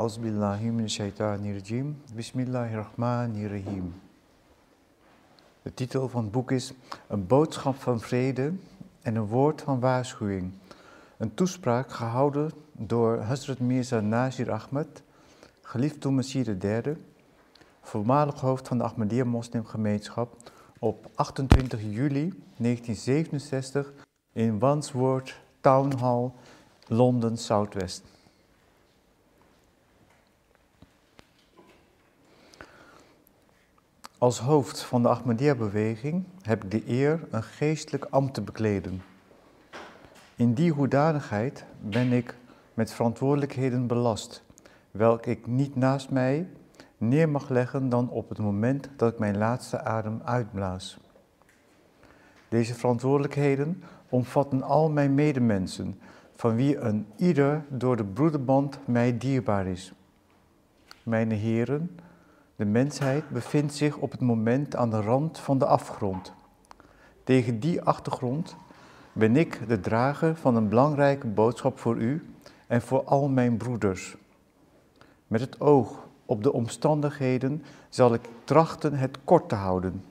Bismillahirrahmanirrahim. Bismillahirrahmanirrahim. De titel van het boek is Een boodschap van vrede en een woord van waarschuwing. Een toespraak gehouden door Hazrat Mirza Nazir Ahmed, geliefd door Messier III, voormalig hoofd van de Ahmadiyya moslimgemeenschap, op 28 juli 1967 in Wandsworth Town Hall, Londen, Southwest. Als hoofd van de Ahmadiyya-beweging heb ik de eer een geestelijk ambt te bekleden. In die hoedanigheid ben ik met verantwoordelijkheden belast, welke ik niet naast mij neer mag leggen dan op het moment dat ik mijn laatste adem uitblaas. Deze verantwoordelijkheden omvatten al mijn medemensen, van wie een ieder door de broederband mij dierbaar is. Mijn heren, de mensheid bevindt zich op het moment aan de rand van de afgrond. Tegen die achtergrond ben ik de drager van een belangrijke boodschap voor u en voor al mijn broeders. Met het oog op de omstandigheden zal ik trachten het kort te houden.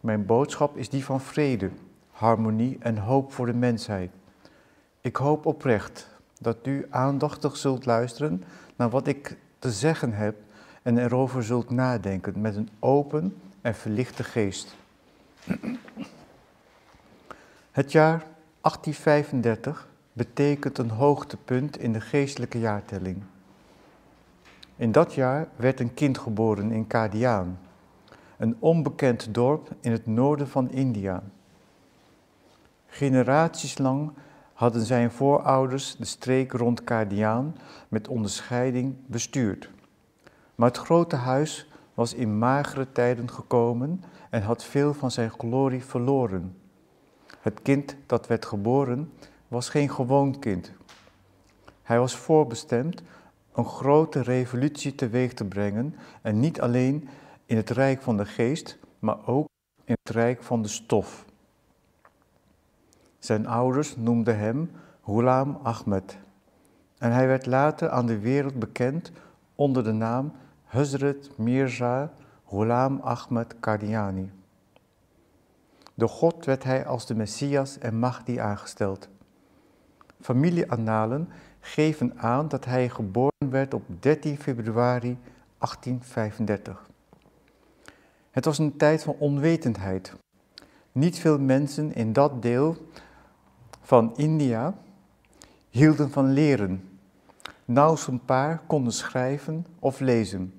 Mijn boodschap is die van vrede, harmonie en hoop voor de mensheid. Ik hoop oprecht dat u aandachtig zult luisteren naar wat ik te zeggen heb en erover zult nadenken met een open en verlichte geest. Het jaar 1835 betekent een hoogtepunt in de geestelijke jaartelling. In dat jaar werd een kind geboren in Kadiaan, een onbekend dorp in het noorden van India. Generaties lang hadden zijn voorouders de streek rond Kadiaan met onderscheiding bestuurd. Maar het grote huis was in magere tijden gekomen en had veel van zijn glorie verloren. Het kind dat werd geboren was geen gewoon kind. Hij was voorbestemd een grote revolutie teweeg te brengen en niet alleen in het rijk van de geest, maar ook in het rijk van de stof. Zijn ouders noemden hem Hulam Ahmed en hij werd later aan de wereld bekend onder de naam Hazrat Mirza Ghulam Ahmed Qadiani. Door God werd hij als de Messias en Mahdi aangesteld. Familieannalen geven aan dat hij geboren werd op 13 februari 1835. Het was een tijd van onwetendheid. Niet veel mensen in dat deel van India hielden van leren. Nauwelijks een paar konden schrijven of lezen.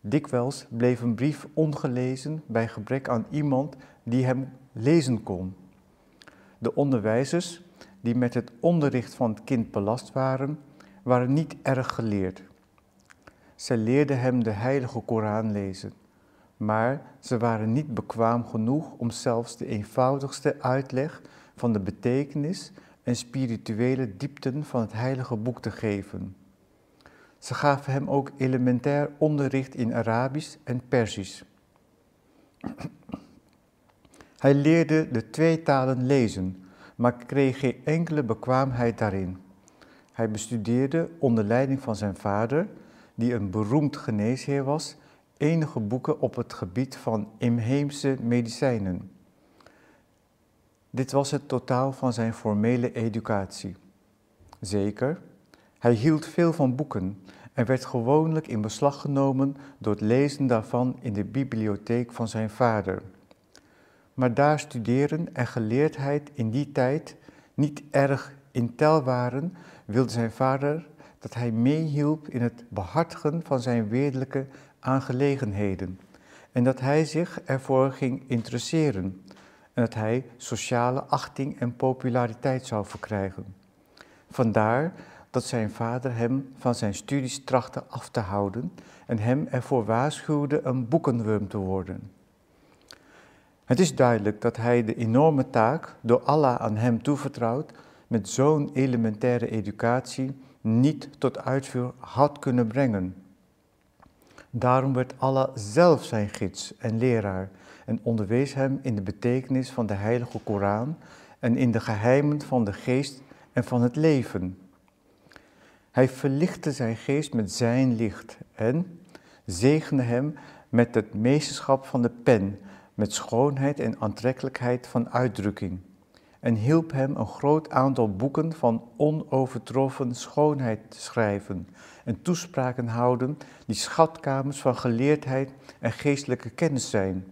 Dikwijls bleef een brief ongelezen bij gebrek aan iemand die hem lezen kon. De onderwijzers, die met het onderricht van het kind belast waren, waren niet erg geleerd. Zij leerden hem de heilige Koran lezen, maar ze waren niet bekwaam genoeg om zelfs de eenvoudigste uitleg van de betekenis en spirituele diepten van het heilige boek te geven. Ze gaven hem ook elementair onderricht in Arabisch en Persisch. Hij leerde de twee talen lezen, maar kreeg geen enkele bekwaamheid daarin. Hij bestudeerde onder leiding van zijn vader, die een beroemd geneesheer was, enige boeken op het gebied van inheemse medicijnen. Dit was het totaal van zijn formele educatie. Zeker, hij hield veel van boeken en werd gewoonlijk in beslag genomen door het lezen daarvan in de bibliotheek van zijn vader. Maar daar studeren en geleerdheid in die tijd niet erg in tel waren, wilde zijn vader dat hij meehielp in het behartigen van zijn wereldlijke aangelegenheden en dat hij zich ervoor ging interesseren en dat hij sociale achting en populariteit zou verkrijgen. Vandaar dat zijn vader hem van zijn studies trachtte af te houden en hem ervoor waarschuwde een boekenworm te worden. Het is duidelijk dat hij de enorme taak, door Allah aan hem toevertrouwd, met zo'n elementaire educatie niet tot uitvoer had kunnen brengen. Daarom werd Allah zelf zijn gids en leraar en onderwees hem in de betekenis van de heilige Koran en in de geheimen van de geest en van het leven. Hij verlichtte zijn geest met zijn licht en zegende hem met het meesterschap van de pen, met schoonheid en aantrekkelijkheid van uitdrukking. En hielp hem een groot aantal boeken van onovertroffen schoonheid te schrijven en toespraken houden die schatkamers van geleerdheid en geestelijke kennis zijn.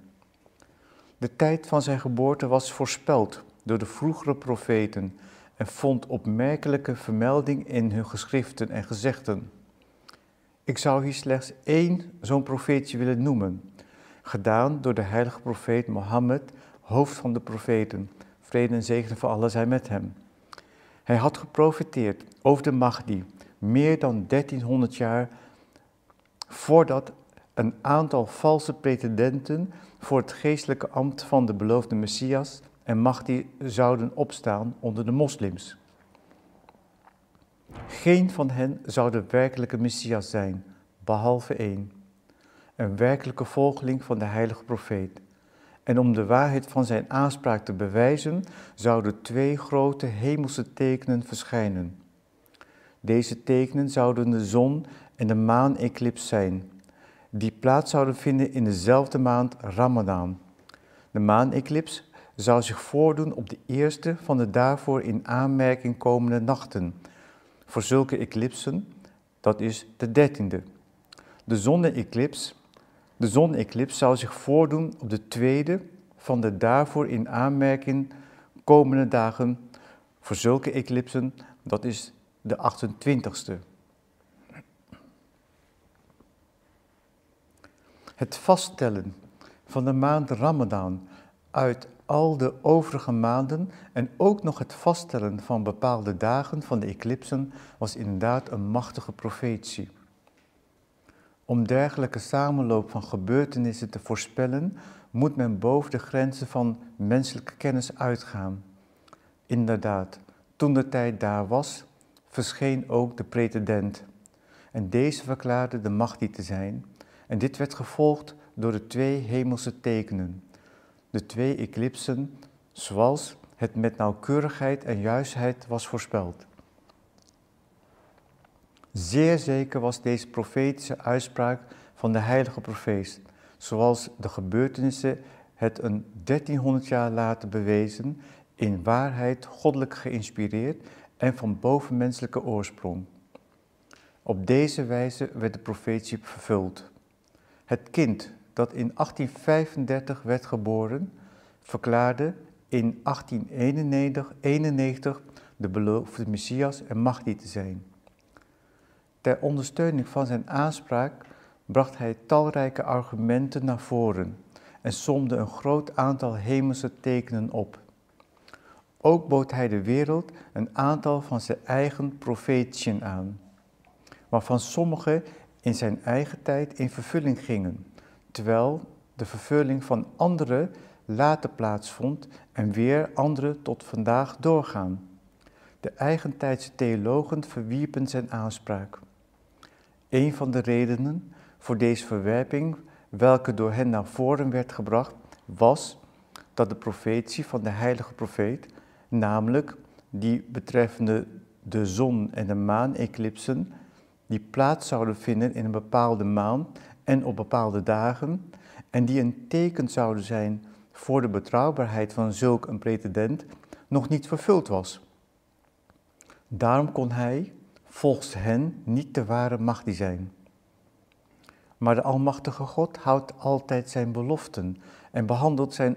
De tijd van zijn geboorte was voorspeld door de vroegere profeten en vond opmerkelijke vermelding in hun geschriften en gezegden. Ik zou hier slechts één zo'n profeetje willen noemen, gedaan door de heilige profeet Mohammed, hoofd van de profeten. Vrede en zegen voor allen zijn met hem. Hij had geprofiteerd over de Mahdi meer dan 1300 jaar voordat een aantal valse pretendenten voor het geestelijke ambt van de beloofde Messias en Mahdi zouden opstaan onder de moslims. Geen van hen zou de werkelijke Messias zijn, behalve één, een werkelijke volgeling van de heilige profeet. En om de waarheid van zijn aanspraak te bewijzen, zouden twee grote hemelse tekenen verschijnen. Deze tekenen zouden de zon en de maan-eclips zijn, die plaats zouden vinden in dezelfde maand Ramadan. De maan-eclips zou zich voordoen op de eerste van de daarvoor in aanmerking komende nachten. Voor zulke eclipsen, dat is de dertiende. De zonne-eclips, de zon-eclips zou zich voordoen op de tweede van de daarvoor in aanmerking komende dagen. Voor zulke eclipsen, dat is de 28ste. Het vaststellen van de maand Ramadan uit al de overige maanden en ook nog het vaststellen van bepaalde dagen van de eclipsen was inderdaad een machtige profetie. Om dergelijke samenloop van gebeurtenissen te voorspellen, moet men boven de grenzen van menselijke kennis uitgaan. Inderdaad, toen de tijd daar was, verscheen ook de pretendent. En deze verklaarde de macht die te zijn. En dit werd gevolgd door de twee hemelse tekenen de twee eclipsen zoals het met nauwkeurigheid en juistheid was voorspeld. Zeer zeker was deze profetische uitspraak van de heilige profeet, zoals de gebeurtenissen het een 1300 jaar later bewezen, in waarheid goddelijk geïnspireerd en van bovenmenselijke oorsprong. Op deze wijze werd de profetie vervuld. Het kind dat in 1835 werd geboren, verklaarde in 1891 de beloofde Messias en Mahdi te zijn. Ter ondersteuning van zijn aanspraak bracht hij talrijke argumenten naar voren en somde een groot aantal hemelse tekenen op. Ook bood hij de wereld een aantal van zijn eigen profetieën aan, waarvan sommige in zijn eigen tijd in vervulling gingen terwijl de vervulling van andere later plaatsvond en weer andere tot vandaag doorgaan. De eigentijdse theologen verwierpen zijn aanspraak. Een van de redenen voor deze verwerping, welke door hen naar voren werd gebracht, was dat de profetie van de heilige profeet, namelijk die betreffende de zon- en de maan-eclipsen, die plaats zouden vinden in een bepaalde maan en op bepaalde dagen, en die een teken zouden zijn voor de betrouwbaarheid van zulk een pretendent, nog niet vervuld was. Daarom kon hij, volgens hen, niet de ware Mahdi zijn. Maar de Almachtige God houdt altijd zijn beloften en behandelt zijn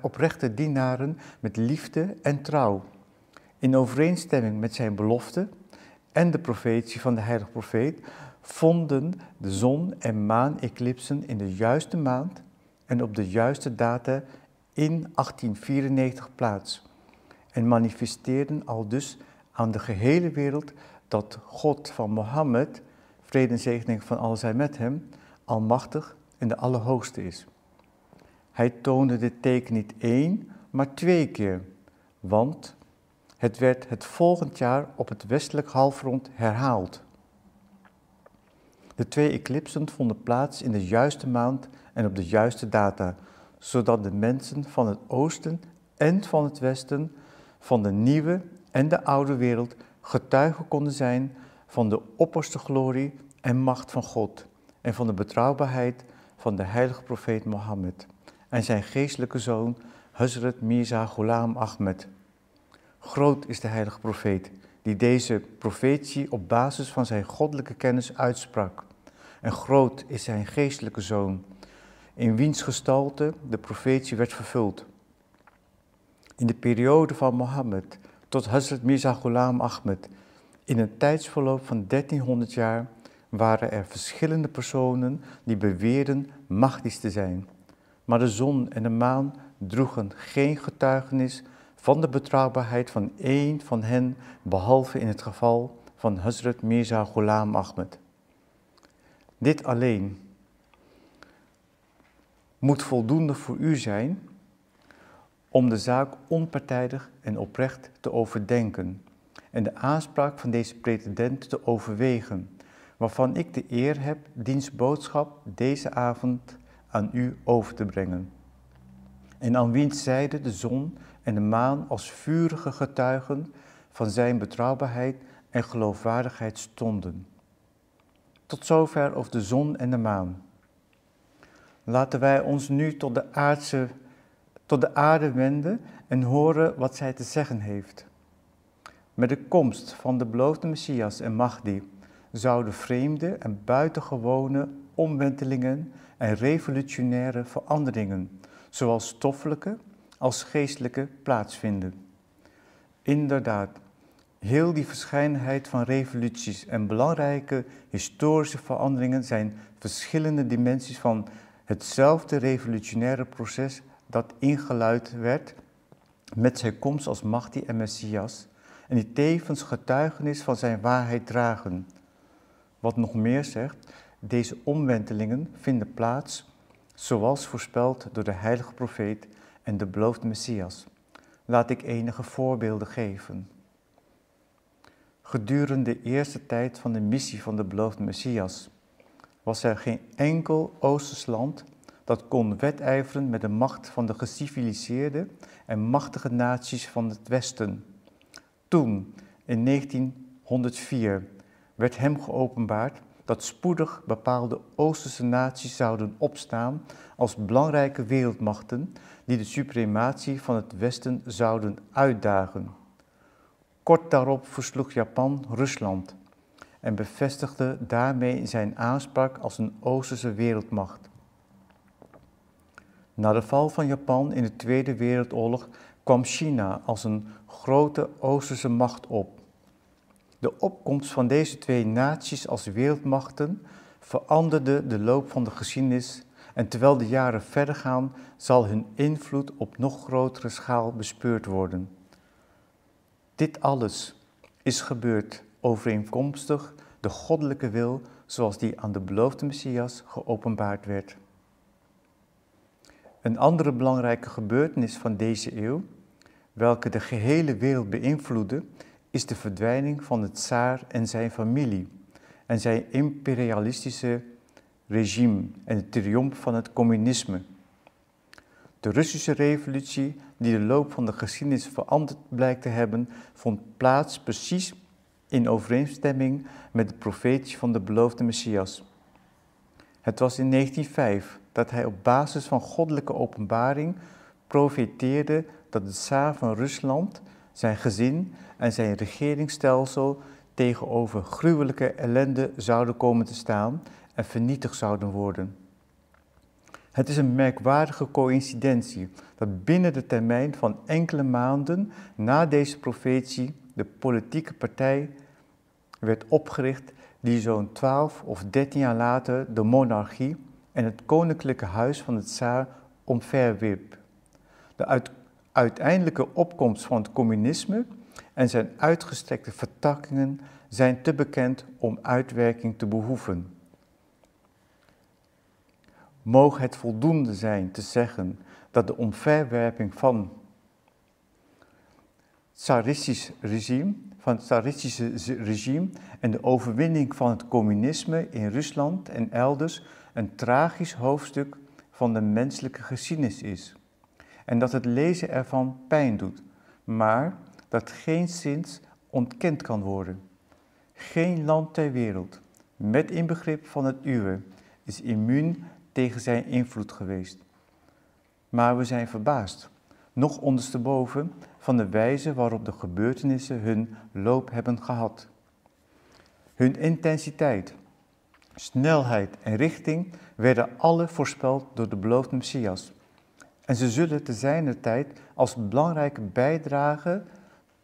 oprechte dienaren met liefde en trouw. In overeenstemming met zijn belofte en de profetie van de heilige profeet vonden de zon- en maan-eclipsen in de juiste maand en op de juiste data in 1894 plaats en manifesteerden al dus aan de gehele wereld dat God van Mohammed, vrede en zegening van al met hem, almachtig en de Allerhoogste is. Hij toonde dit teken niet één, maar twee keer, want het werd het volgend jaar op het westelijk halfrond herhaald. De twee eclipsen vonden plaats in de juiste maand en op de juiste data, zodat de mensen van het oosten en van het westen, van de nieuwe en de oude wereld, getuige konden zijn van de opperste glorie en macht van God en van de betrouwbaarheid van de heilige profeet Mohammed en zijn geestelijke zoon Hazrat Mirza Ghulam Ahmed. Groot is de heilige profeet die deze profetie op basis van zijn goddelijke kennis uitsprak. En groot is zijn geestelijke zoon, in wiens gestalte de profetie werd vervuld. In de periode van Mohammed tot Hazrat Mirza Ghulam Ahmed, in een tijdsverloop van 1300 jaar, waren er verschillende personen die beweerden machtig te zijn. Maar de zon en de maan droegen geen getuigenis van de betrouwbaarheid van één van hen, behalve in het geval van Hazrat Mirza Ghulam Ahmed. Dit alleen moet voldoende voor u zijn om de zaak onpartijdig en oprecht te overdenken en de aanspraak van deze pretendent te overwegen, waarvan ik de eer heb diens boodschap deze avond aan u over te brengen. En aan wiens zijde de zon en de maan als vurige getuigen van zijn betrouwbaarheid en geloofwaardigheid stonden. Tot zover over de zon en de maan. Laten wij ons nu tot de, aardse, tot de aarde wenden en horen wat zij te zeggen heeft. Met de komst van de beloofde Messias en Mahdi zouden vreemde en buitengewone omwentelingen en revolutionaire veranderingen, zowel stoffelijke als geestelijke, plaatsvinden. Inderdaad, heel die verschijnheid van revoluties en belangrijke historische veranderingen zijn verschillende dimensies van hetzelfde revolutionaire proces dat ingeluid werd met zijn komst als Mahdi en Messias en die tevens getuigenis van zijn waarheid dragen. Wat nog meer zegt, deze omwentelingen vinden plaats zoals voorspeld door de heilige profeet en de beloofde Messias. Laat ik enige voorbeelden geven. Gedurende de eerste tijd van de missie van de beloofde Messias was er geen enkel Oosters land dat kon wedijveren met de macht van de geciviliseerde en machtige naties van het Westen. Toen, in 1904, werd hem geopenbaard dat spoedig bepaalde Oosterse naties zouden opstaan als belangrijke wereldmachten die de suprematie van het Westen zouden uitdagen. Kort daarop versloeg Japan Rusland en bevestigde daarmee zijn aanspraak als een Oosterse wereldmacht. Na de val van Japan in de Tweede Wereldoorlog kwam China als een grote Oosterse macht op. De opkomst van deze twee naties als wereldmachten veranderde de loop van de geschiedenis en terwijl de jaren verder gaan, zal hun invloed op nog grotere schaal bespeurd worden. Dit alles is gebeurd overeenkomstig de goddelijke wil zoals die aan de beloofde Messias geopenbaard werd. Een andere belangrijke gebeurtenis van deze eeuw, welke de gehele wereld beïnvloedde, is de verdwijning van het tsaar en zijn familie en zijn imperialistische regime en de triomf van het communisme. De Russische revolutie, die de loop van de geschiedenis veranderd blijkt te hebben, vond plaats precies in overeenstemming met de profetie van de beloofde Messias. Het was in 1905 dat hij op basis van goddelijke openbaring profeteerde dat de tsaar van Rusland, zijn gezin en zijn regeringsstelsel tegenover gruwelijke ellende zouden komen te staan en vernietigd zouden worden. Het is een merkwaardige coïncidentie dat binnen de termijn van enkele maanden na deze profetie de politieke partij werd opgericht die zo'n 12 of 13 jaar later de monarchie en het koninklijke huis van het tsaar omverwierp. De uiteindelijke opkomst van het communisme en zijn uitgestrekte vertakkingen zijn te bekend om uitwerking te behoeven. Mogen het voldoende zijn te zeggen dat de omverwerping van tsaristisch regime, van het tsaristische regime en de overwinning van het communisme in Rusland en elders een tragisch hoofdstuk van de menselijke geschiedenis is. En dat het lezen ervan pijn doet, maar dat geen zins ontkend kan worden. Geen land ter wereld, met inbegrip van het uwe, is immuun tegen zijn invloed geweest. Maar we zijn verbaasd, nog ondersteboven, van de wijze waarop de gebeurtenissen hun loop hebben gehad. Hun intensiteit, snelheid en richting werden alle voorspeld door de beloofde Messias. En ze zullen te zijner tijd als belangrijke bijdrage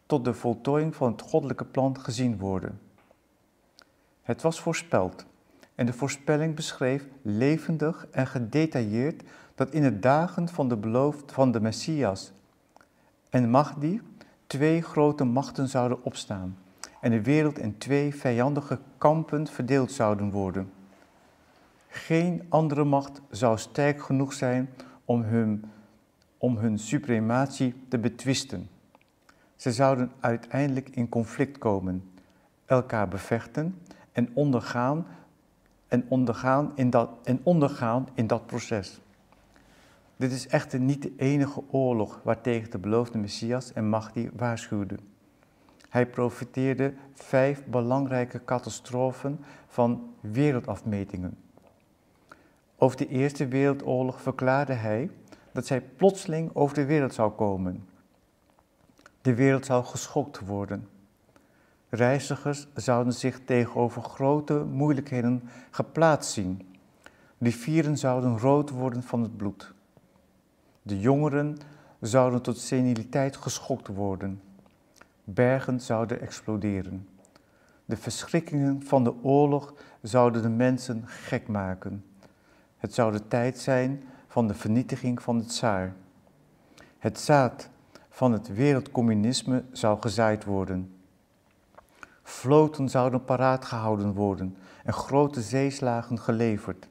tot de voltooiing van het goddelijke plan gezien worden. Het was voorspeld en de voorspelling beschreef levendig en gedetailleerd dat in de dagen van de beloofd van de Messias en Mahdi twee grote machten zouden opstaan en de wereld in twee vijandige kampen verdeeld zouden worden. Geen andere macht zou sterk genoeg zijn om hun, om hun suprematie te betwisten. Ze zouden uiteindelijk in conflict komen, elkaar bevechten en ondergaan, en ondergaan, in, dat, en ondergaan in dat proces. Dit is echter niet de enige oorlog waartegen de beloofde Messias en Mahdi waarschuwden. Hij profiteerde vijf belangrijke catastrofen van wereldafmetingen. Over de Eerste Wereldoorlog verklaarde hij dat zij plotseling over de wereld zou komen. De wereld zou geschokt worden. Reizigers zouden zich tegenover grote moeilijkheden geplaatst zien. Rivieren zouden rood worden van het bloed. De jongeren zouden tot seniliteit geschokt worden. Bergen zouden exploderen. De verschrikkingen van de oorlog zouden de mensen gek maken. Het zou de tijd zijn van de vernietiging van het tsaar. Het zaad van het wereldcommunisme zou gezaaid worden. Vloten zouden paraat gehouden worden en grote zeeslagen geleverd.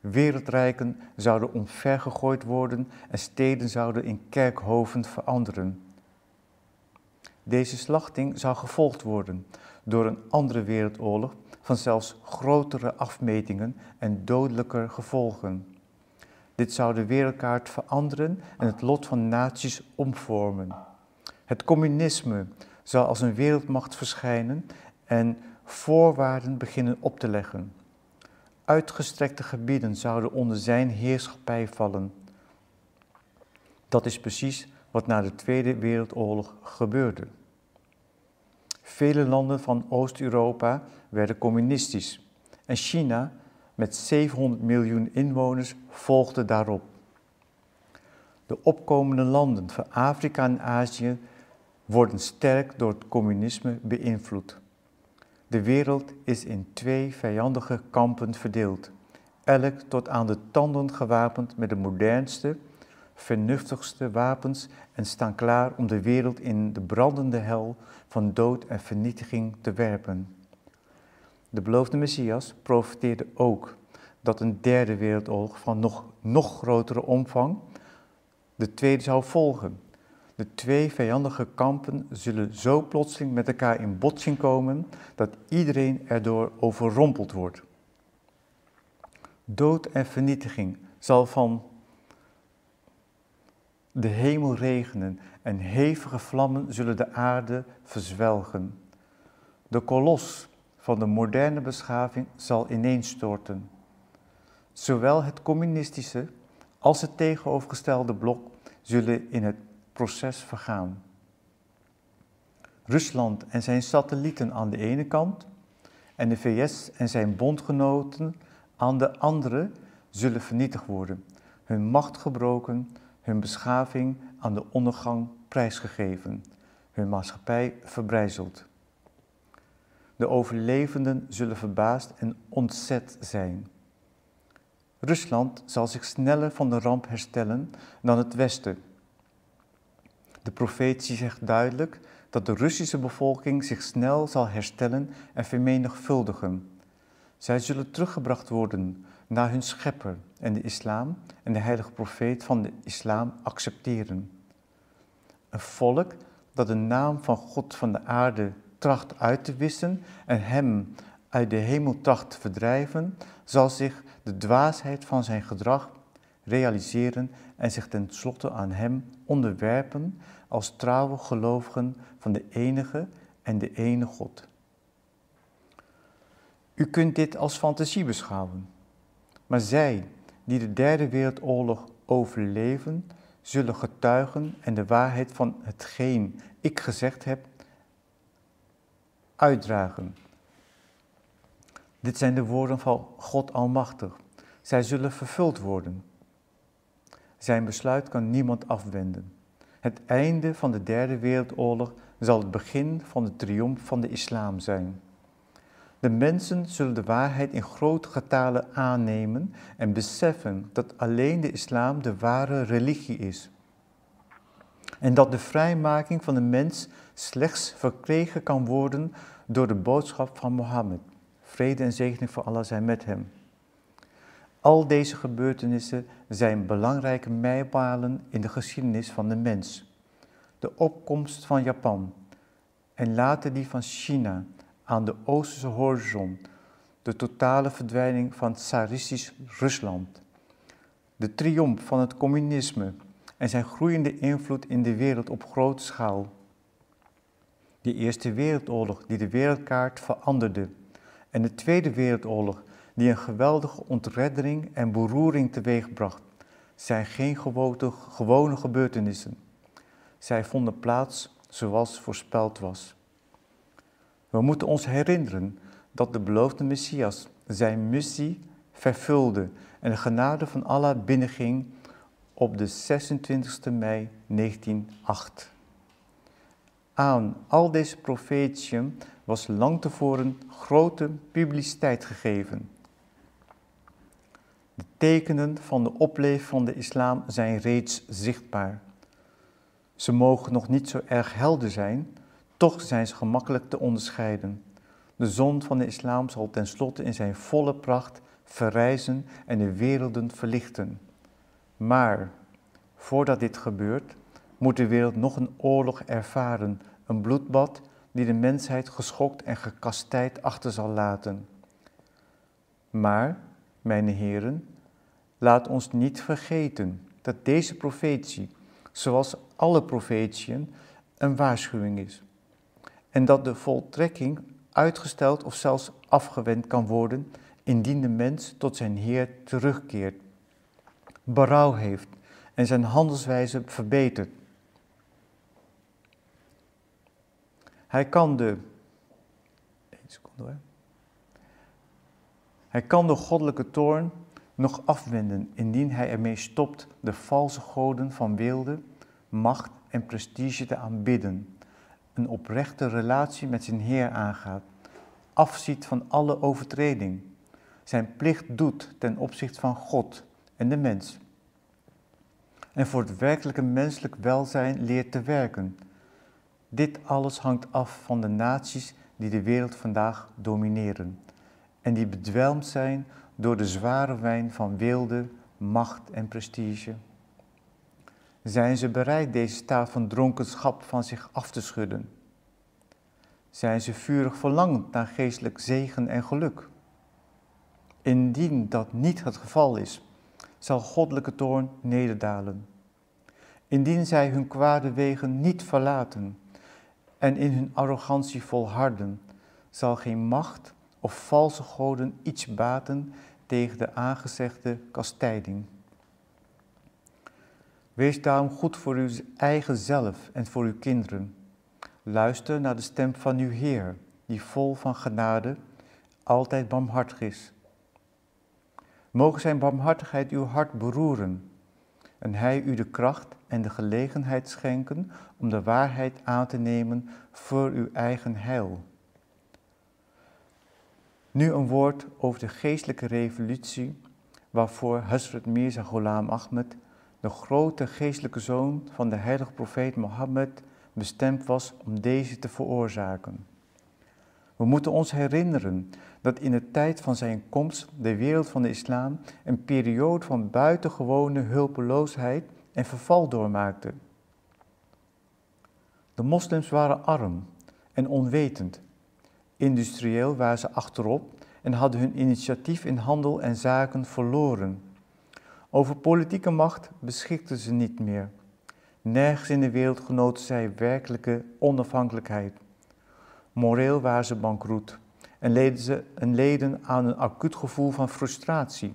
Wereldrijken zouden omvergegooid worden en steden zouden in kerkhoven veranderen. Deze slachting zou gevolgd worden door een andere wereldoorlog van zelfs grotere afmetingen en dodelijker gevolgen. Dit zou de wereldkaart veranderen en het lot van naties omvormen. Het communisme zou als een wereldmacht verschijnen en voorwaarden beginnen op te leggen. Uitgestrekte gebieden zouden onder zijn heerschappij vallen. Dat is precies wat na de Tweede Wereldoorlog gebeurde. Vele landen van Oost-Europa werden communistisch en China met 700 miljoen inwoners volgde daarop. De opkomende landen van Afrika en Azië worden sterk door het communisme beïnvloed. De wereld is in twee vijandige kampen verdeeld, elk tot aan de tanden gewapend met de modernste, vernuftigste wapens en staan klaar om de wereld in de brandende hel van dood en vernietiging te werpen. De beloofde Messias profeteerde ook dat een derde wereldoorlog van nog, nog grotere omvang de tweede zou volgen. De twee vijandige kampen zullen zo plotseling met elkaar in botsing komen dat iedereen erdoor overrompeld wordt. Dood en vernietiging zal van de hemel regenen en hevige vlammen zullen de aarde verzwelgen. De kolos van de moderne beschaving zal ineenstorten. Zowel het communistische als het tegenovergestelde blok zullen in het proces vergaan. Rusland en zijn satellieten aan de ene kant en de VS en zijn bondgenoten aan de andere zullen vernietigd worden, hun macht gebroken, hun beschaving aan de ondergang prijsgegeven, hun maatschappij verbrijzeld. De overlevenden zullen verbaasd en ontzet zijn. Rusland zal zich sneller van de ramp herstellen dan het Westen. De profetie zegt duidelijk dat de Russische bevolking zich snel zal herstellen en vermenigvuldigen. Zij zullen teruggebracht worden naar hun schepper en de islam en de heilige profeet van de islam accepteren. Een volk dat de naam van God van de aarde tracht uit te wissen en hem uit de hemel tracht te verdrijven, zal zich de dwaasheid van zijn gedrag realiseren en zich tenslotte aan hem onderwerpen als trouwe gelovigen van de enige en de ene God. U kunt dit als fantasie beschouwen, maar zij die de derde wereldoorlog overleven, zullen getuigen en de waarheid van hetgeen ik gezegd heb uitdragen. Dit zijn de woorden van God Almachtig. Zij zullen vervuld worden. Zijn besluit kan niemand afwenden. Het einde van de Derde Wereldoorlog zal het begin van de triomf van de islam zijn. De mensen zullen de waarheid in grote getalen aannemen en beseffen dat alleen de islam de ware religie is. En dat de vrijmaking van de mens slechts verkregen kan worden door de boodschap van Mohammed. Vrede en zegen voor Allah zijn met hem. Al deze gebeurtenissen zijn belangrijke mijlpalen in de geschiedenis van de mens. De opkomst van Japan en later die van China aan de oosterse horizon, de totale verdwijning van tsaristisch Rusland, de triomf van het communisme en zijn groeiende invloed in de wereld op grote schaal. De Eerste Wereldoorlog die de wereldkaart veranderde en de Tweede Wereldoorlog die een geweldige ontreddering en beroering teweegbracht, zijn geen gewone gebeurtenissen. Zij vonden plaats zoals voorspeld was. We moeten ons herinneren dat de beloofde Messias zijn missie vervulde en de genade van Allah binnenging op de 26 mei 1908. Aan al deze profetieën was lang tevoren grote publiciteit gegeven. De tekenen van de opleving van de islam zijn reeds zichtbaar. Ze mogen nog niet zo erg helder zijn, toch zijn ze gemakkelijk te onderscheiden. De zon van de islam zal tenslotte in zijn volle pracht verrijzen en de werelden verlichten. Maar voordat dit gebeurt, moet de wereld nog een oorlog ervaren, een bloedbad die de mensheid geschokt en gekastijd achter zal laten. Maar, mijn heren, laat ons niet vergeten dat deze profetie, zoals alle profetieën, een waarschuwing is. En dat de voltrekking uitgesteld of zelfs afgewend kan worden indien de mens tot zijn Heer terugkeert, berouw heeft en zijn handelswijze verbetert. Hij kan de. seconde hoor. Hij kan de goddelijke toorn nog afwenden indien hij ermee stopt de valse goden van wilde, macht en prestige te aanbidden, een oprechte relatie met zijn Heer aangaat, afziet van alle overtreding, zijn plicht doet ten opzichte van God en de mens. En voor het werkelijke menselijk welzijn leert te werken. Dit alles hangt af van de naties die de wereld vandaag domineren en die bedwelmd zijn door de zware wijn van wilde, macht en prestige. Zijn ze bereid deze staat van dronkenschap van zich af te schudden? Zijn ze vurig verlangend naar geestelijk zegen en geluk? Indien dat niet het geval is, zal goddelijke toorn nederdalen. Indien zij hun kwade wegen niet verlaten en in hun arrogantie volharden, zal geen macht of valse goden iets baten tegen de aangezegde kastijding. Wees daarom goed voor uw eigen zelf en voor uw kinderen. Luister naar de stem van uw Heer, die vol van genade, altijd barmhartig is. Mogen zijn barmhartigheid uw hart beroeren en hij u de kracht en de gelegenheid schenken om de waarheid aan te nemen voor uw eigen heil. Nu een woord over de geestelijke revolutie waarvoor Hazrat Mirza Ghulam Ahmed, de grote geestelijke zoon van de heilige profeet Mohammed, bestemd was om deze te veroorzaken. We moeten ons herinneren dat in de tijd van zijn komst de wereld van de islam een periode van buitengewone hulpeloosheid en verval doormaakte. De moslims waren arm en onwetend Industrieel waren ze achterop en hadden hun initiatief in handel en zaken verloren. Over politieke macht beschikten ze niet meer. Nergens in de wereld genoten zij werkelijke onafhankelijkheid. Moreel waren ze bankroet en leden, ze, en leden aan een acuut gevoel van frustratie.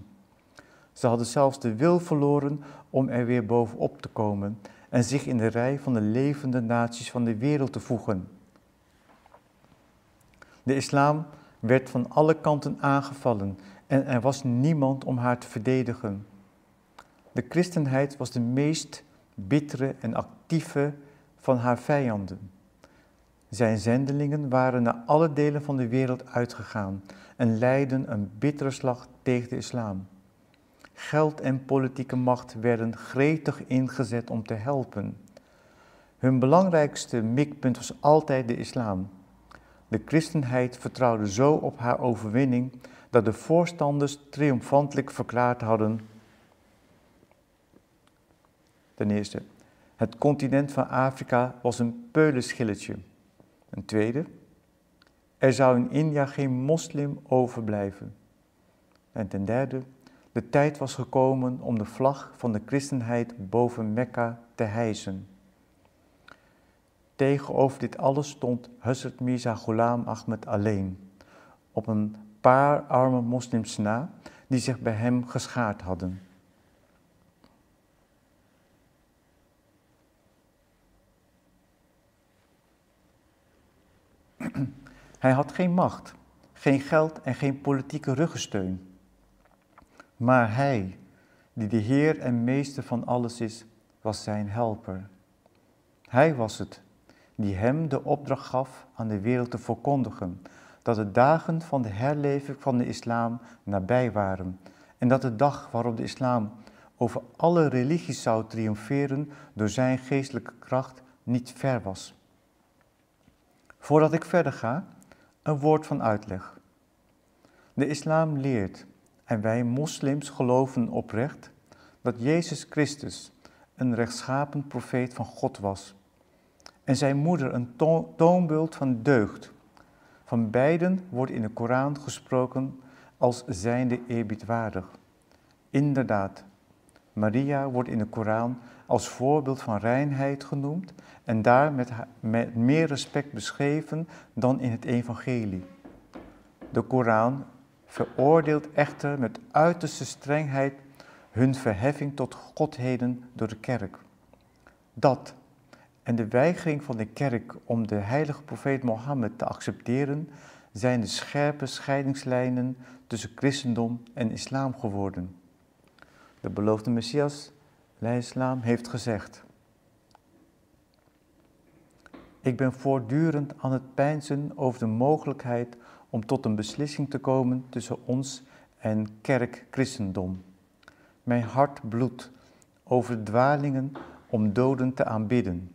Ze hadden zelfs de wil verloren om er weer bovenop te komen en zich in de rij van de levende naties van de wereld te voegen. De islam werd van alle kanten aangevallen en er was niemand om haar te verdedigen. De christenheid was de meest bittere en actieve van haar vijanden. Zijn zendelingen waren naar alle delen van de wereld uitgegaan en leidden een bittere slag tegen de islam. Geld en politieke macht werden gretig ingezet om te helpen. Hun belangrijkste mikpunt was altijd de islam. De christenheid vertrouwde zo op haar overwinning dat de voorstanders triomfantelijk verklaard hadden. Ten eerste, het continent van Afrika was een peulenschilletje. Een tweede, er zou in India geen moslim overblijven. En ten derde, de tijd was gekomen om de vlag van de christenheid boven Mekka te hijsen. Tegenover dit alles stond Hazrat Mirza Ghulam Ahmed alleen, op een paar arme moslims na die zich bij hem geschaard hadden. Hij had geen macht, geen geld en geen politieke ruggensteun. Maar hij, die de Heer en Meester van alles is, was zijn helper. Hij was het die hem de opdracht gaf aan de wereld te verkondigen dat de dagen van de herleving van de islam nabij waren en dat de dag waarop de islam over alle religies zou triomferen door zijn geestelijke kracht niet ver was. Voordat ik verder ga, een woord van uitleg. De islam leert, en wij moslims geloven oprecht, dat Jezus Christus een rechtschapen profeet van God was en zijn moeder een toonbeeld van deugd. Van beiden wordt in de Koran gesproken als zijnde eerbiedwaardig. Inderdaad, Maria wordt in de Koran als voorbeeld van reinheid genoemd en daar met, met meer respect beschreven dan in het evangelie. De Koran veroordeelt echter met uiterste strengheid hun verheffing tot godheden door de kerk. Dat en de weigering van de kerk om de heilige profeet Mohammed te accepteren zijn de scherpe scheidingslijnen tussen christendom en islam geworden. De beloofde Messias, islam, heeft gezegd: Ik ben voortdurend aan het peinzen over de mogelijkheid om tot een beslissing te komen tussen ons en kerk-christendom. Mijn hart bloedt over dwalingen om doden te aanbidden.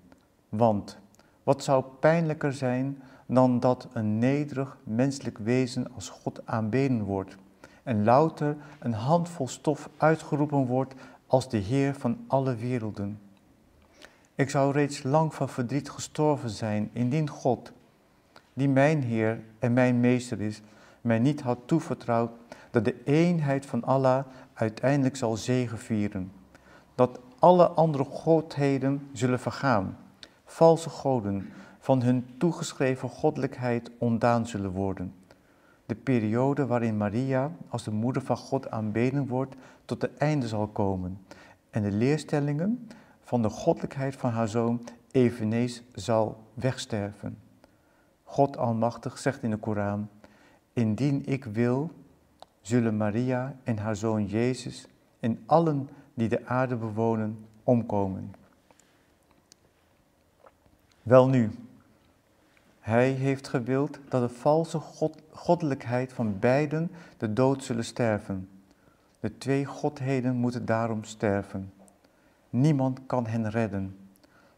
Want wat zou pijnlijker zijn dan dat een nederig menselijk wezen als God aanbeden wordt en louter een handvol stof uitgeroepen wordt als de Heer van alle werelden. Ik zou reeds lang van verdriet gestorven zijn, indien God, die mijn Heer en mijn Meester is, mij niet had toevertrouwd dat de eenheid van Allah uiteindelijk zal zegevieren, dat alle andere godheden zullen vergaan, valse goden van hun toegeschreven goddelijkheid ontdaan zullen worden. De periode waarin Maria als de moeder van God aanbeden wordt tot het einde zal komen en de leerstellingen van de goddelijkheid van haar zoon eveneens zal wegsterven. God Almachtig zegt in de Koran, indien ik wil, zullen Maria en haar zoon Jezus en allen die de aarde bewonen omkomen. Welnu, hij heeft gewild dat de valse God, goddelijkheid van beiden de dood zullen sterven. De twee godheden moeten daarom sterven. Niemand kan hen redden.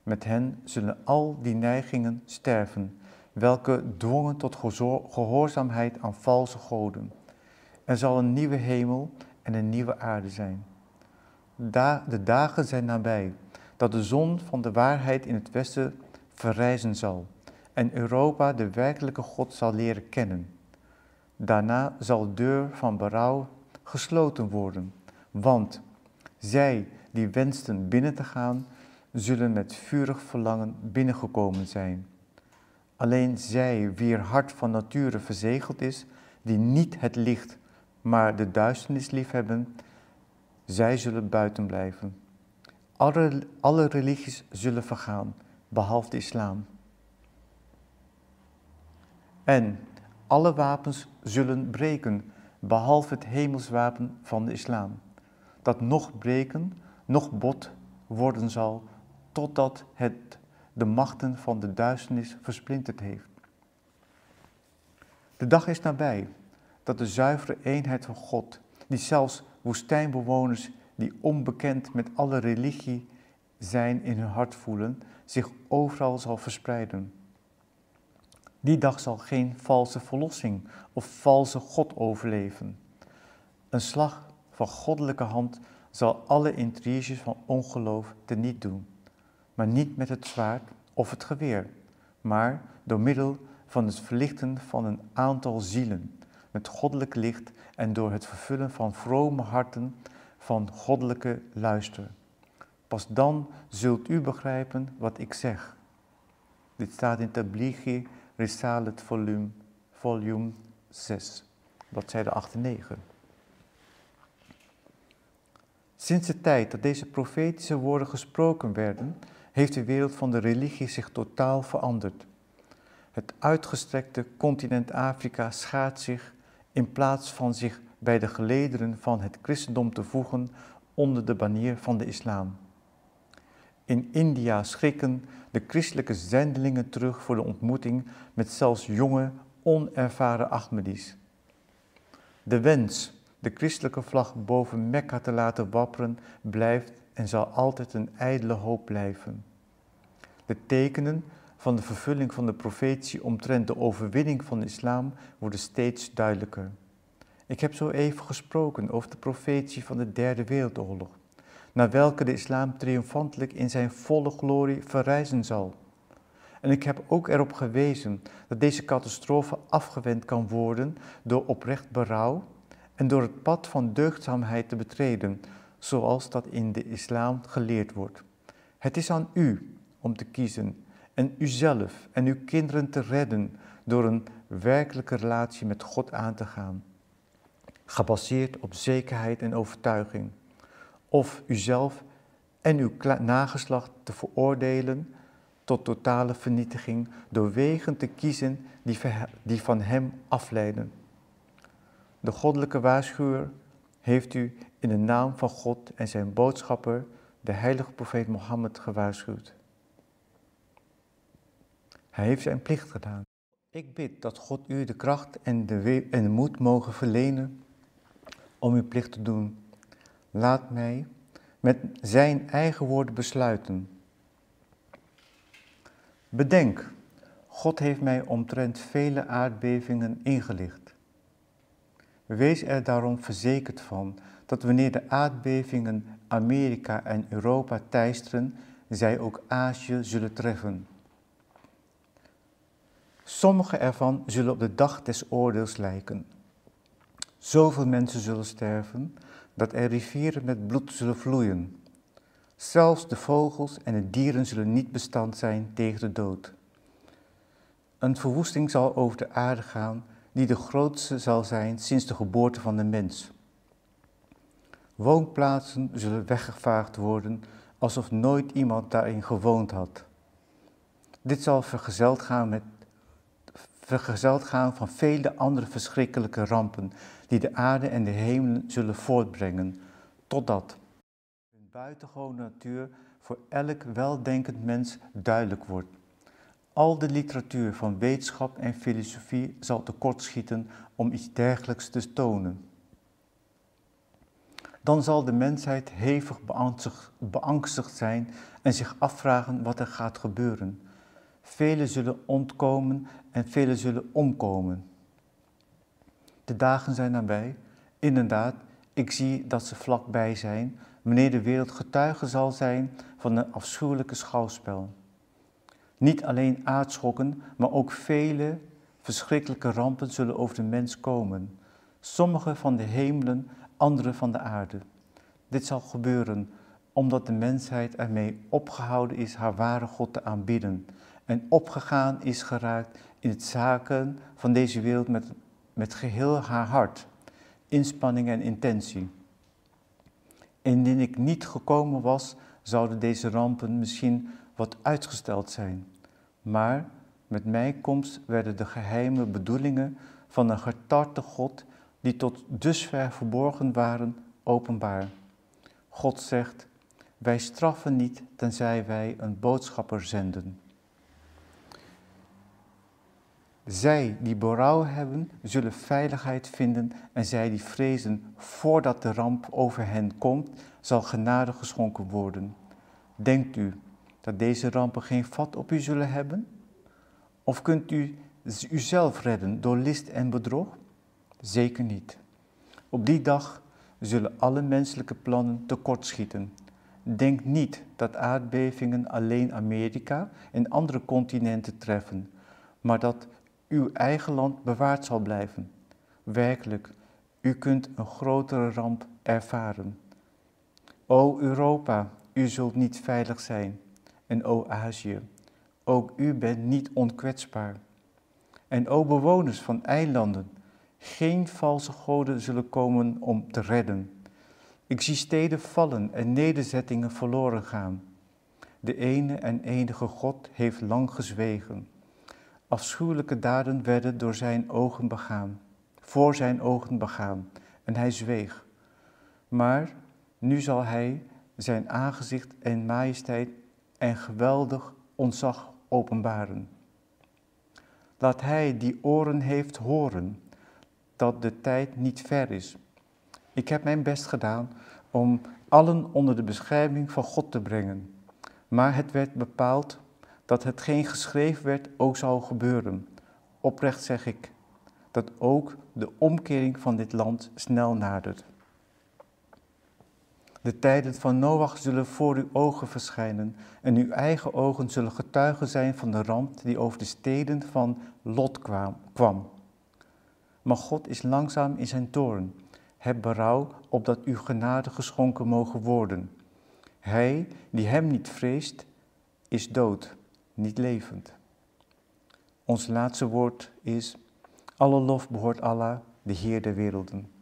Met hen zullen al die neigingen sterven, welke dwongen tot gehoorzaamheid aan valse goden. Er zal een nieuwe hemel en een nieuwe aarde zijn. de dagen zijn nabij, dat de zon van de waarheid in het westen verrijzen zal en Europa de werkelijke God zal leren kennen. Daarna zal de deur van berouw gesloten worden, want zij die wensten binnen te gaan, zullen met vurig verlangen binnengekomen zijn. Alleen zij, wier hart van nature verzegeld is, die niet het licht, maar de duisternis liefhebben, zij zullen buiten blijven. Alle, alle religies zullen vergaan, behalve de islam. En alle wapens zullen breken, behalve het hemelswapen van de islam, dat nog breken, nog bot worden zal, totdat het de machten van de duisternis versplinterd heeft. De dag is nabij dat de zuivere eenheid van God, die zelfs woestijnbewoners die onbekend met alle religie zijn in hun hart voelen, zich overal zal verspreiden. Die dag zal geen valse verlossing of valse God overleven. Een slag van goddelijke hand zal alle intriges van ongeloof teniet doen, maar niet met het zwaard of het geweer, maar door middel van het verlichten van een aantal zielen met goddelijk licht en door het vervullen van vrome harten van goddelijke luister. Pas dan zult u begrijpen wat ik zeg. Dit staat in Tablighi Risalet volume, volume 6, bladzijde 8 en 9. Sinds de tijd dat deze profetische woorden gesproken werden, heeft de wereld van de religie zich totaal veranderd. Het uitgestrekte continent Afrika schaadt zich in plaats van zich bij de gelederen van het christendom te voegen onder de banier van de islam. In India schrikken de christelijke zendelingen terug voor de ontmoeting met zelfs jonge, onervaren Ahmadis. De wens de christelijke vlag boven Mekka te laten wapperen blijft en zal altijd een ijdele hoop blijven. De tekenen van de vervulling van de profetie omtrent de overwinning van de islam worden steeds duidelijker. Ik heb zo even gesproken over de profetie van de Derde Wereldoorlog, naar welke de islam triomfantelijk in zijn volle glorie verrijzen zal. En ik heb ook erop gewezen dat deze catastrofe afgewend kan worden door oprecht berouw en door het pad van deugdzaamheid te betreden, zoals dat in de islam geleerd wordt. Het is aan u om te kiezen en uzelf en uw kinderen te redden door een werkelijke relatie met God aan te gaan, gebaseerd op zekerheid en overtuiging, of uzelf en uw nageslacht te veroordelen tot totale vernietiging door wegen te kiezen die van Hem afleiden. De goddelijke waarschuwer heeft u in de naam van God en zijn boodschapper, de heilige profeet Mohammed, gewaarschuwd. Hij heeft zijn plicht gedaan. Ik bid dat God u de kracht en de, en de moed mogen verlenen om uw plicht te doen. Laat mij met zijn eigen woorden besluiten. Bedenk, God heeft mij omtrent vele aardbevingen ingelicht. Wees er daarom verzekerd van dat wanneer de aardbevingen Amerika en Europa teisteren, zij ook Azië zullen treffen. Sommige ervan zullen op de dag des oordeels lijken. Zoveel mensen zullen sterven dat er rivieren met bloed zullen vloeien. Zelfs de vogels en de dieren zullen niet bestand zijn tegen de dood. Een verwoesting zal over de aarde gaan die de grootste zal zijn sinds de geboorte van de mens. Woonplaatsen zullen weggevaagd worden alsof nooit iemand daarin gewoond had. Dit zal vergezeld gaan, met, vergezeld gaan van vele andere verschrikkelijke rampen die de aarde en de hemel zullen voortbrengen, totdat een buitengewone natuur voor elk weldenkend mens duidelijk wordt. Al de literatuur van wetenschap en filosofie zal tekortschieten om iets dergelijks te tonen. Dan zal de mensheid hevig beangstigd zijn en zich afvragen wat er gaat gebeuren. Velen zullen ontkomen en velen zullen omkomen. De dagen zijn nabij. Inderdaad, ik zie dat ze vlakbij zijn, wanneer de wereld getuige zal zijn van een afschuwelijke schouwspel. Niet alleen aardschokken, maar ook vele verschrikkelijke rampen zullen over de mens komen. Sommige van de hemelen, andere van de aarde. Dit zal gebeuren omdat de mensheid ermee opgehouden is haar ware God te aanbidden en opgegaan is geraakt in het zaken van deze wereld met, met geheel haar hart, inspanning en intentie. Indien ik niet gekomen was, zouden deze rampen misschien wat uitgesteld zijn. Maar met mijn komst werden de geheime bedoelingen van een getarte God, die tot dusver verborgen waren, openbaar. God zegt, wij straffen niet tenzij wij een boodschapper zenden. Zij die berouw hebben, zullen veiligheid vinden en zij die vrezen voordat de ramp over hen komt, zal genade geschonken worden. Denkt u dat deze rampen geen vat op u zullen hebben? Of kunt u uzelf redden door list en bedrog? Zeker niet. Op die dag zullen alle menselijke plannen tekortschieten. Denk niet dat aardbevingen alleen Amerika en andere continenten treffen, maar dat uw eigen land bewaard zal blijven. Werkelijk, u kunt een grotere ramp ervaren. O Europa, u zult niet veilig zijn. En o Azië, ook u bent niet onkwetsbaar. En o bewoners van eilanden, geen valse goden zullen komen om te redden. Ik zie steden vallen en nederzettingen verloren gaan. De ene en enige God heeft lang gezwegen. Afschuwelijke daden werden door zijn ogen begaan, voor zijn ogen begaan, en hij zweeg. Maar nu zal hij zijn aangezicht en majesteit en geweldig ontzag openbaren. Laat hij die oren heeft horen dat de tijd niet ver is. Ik heb mijn best gedaan om allen onder de bescherming van God te brengen. Maar het werd bepaald dat hetgeen geschreven werd ook zou gebeuren. Oprecht zeg ik dat ook de omkering van dit land snel nadert. De tijden van Noach zullen voor uw ogen verschijnen en uw eigen ogen zullen getuigen zijn van de ramp die over de steden van Lot kwam. Maar God is langzaam in zijn toorn. Heb berouw opdat uw genade geschonken mogen worden. Hij die hem niet vreest, is dood, niet levend. Ons laatste woord is, alle lof behoort Allah, de Heer der werelden.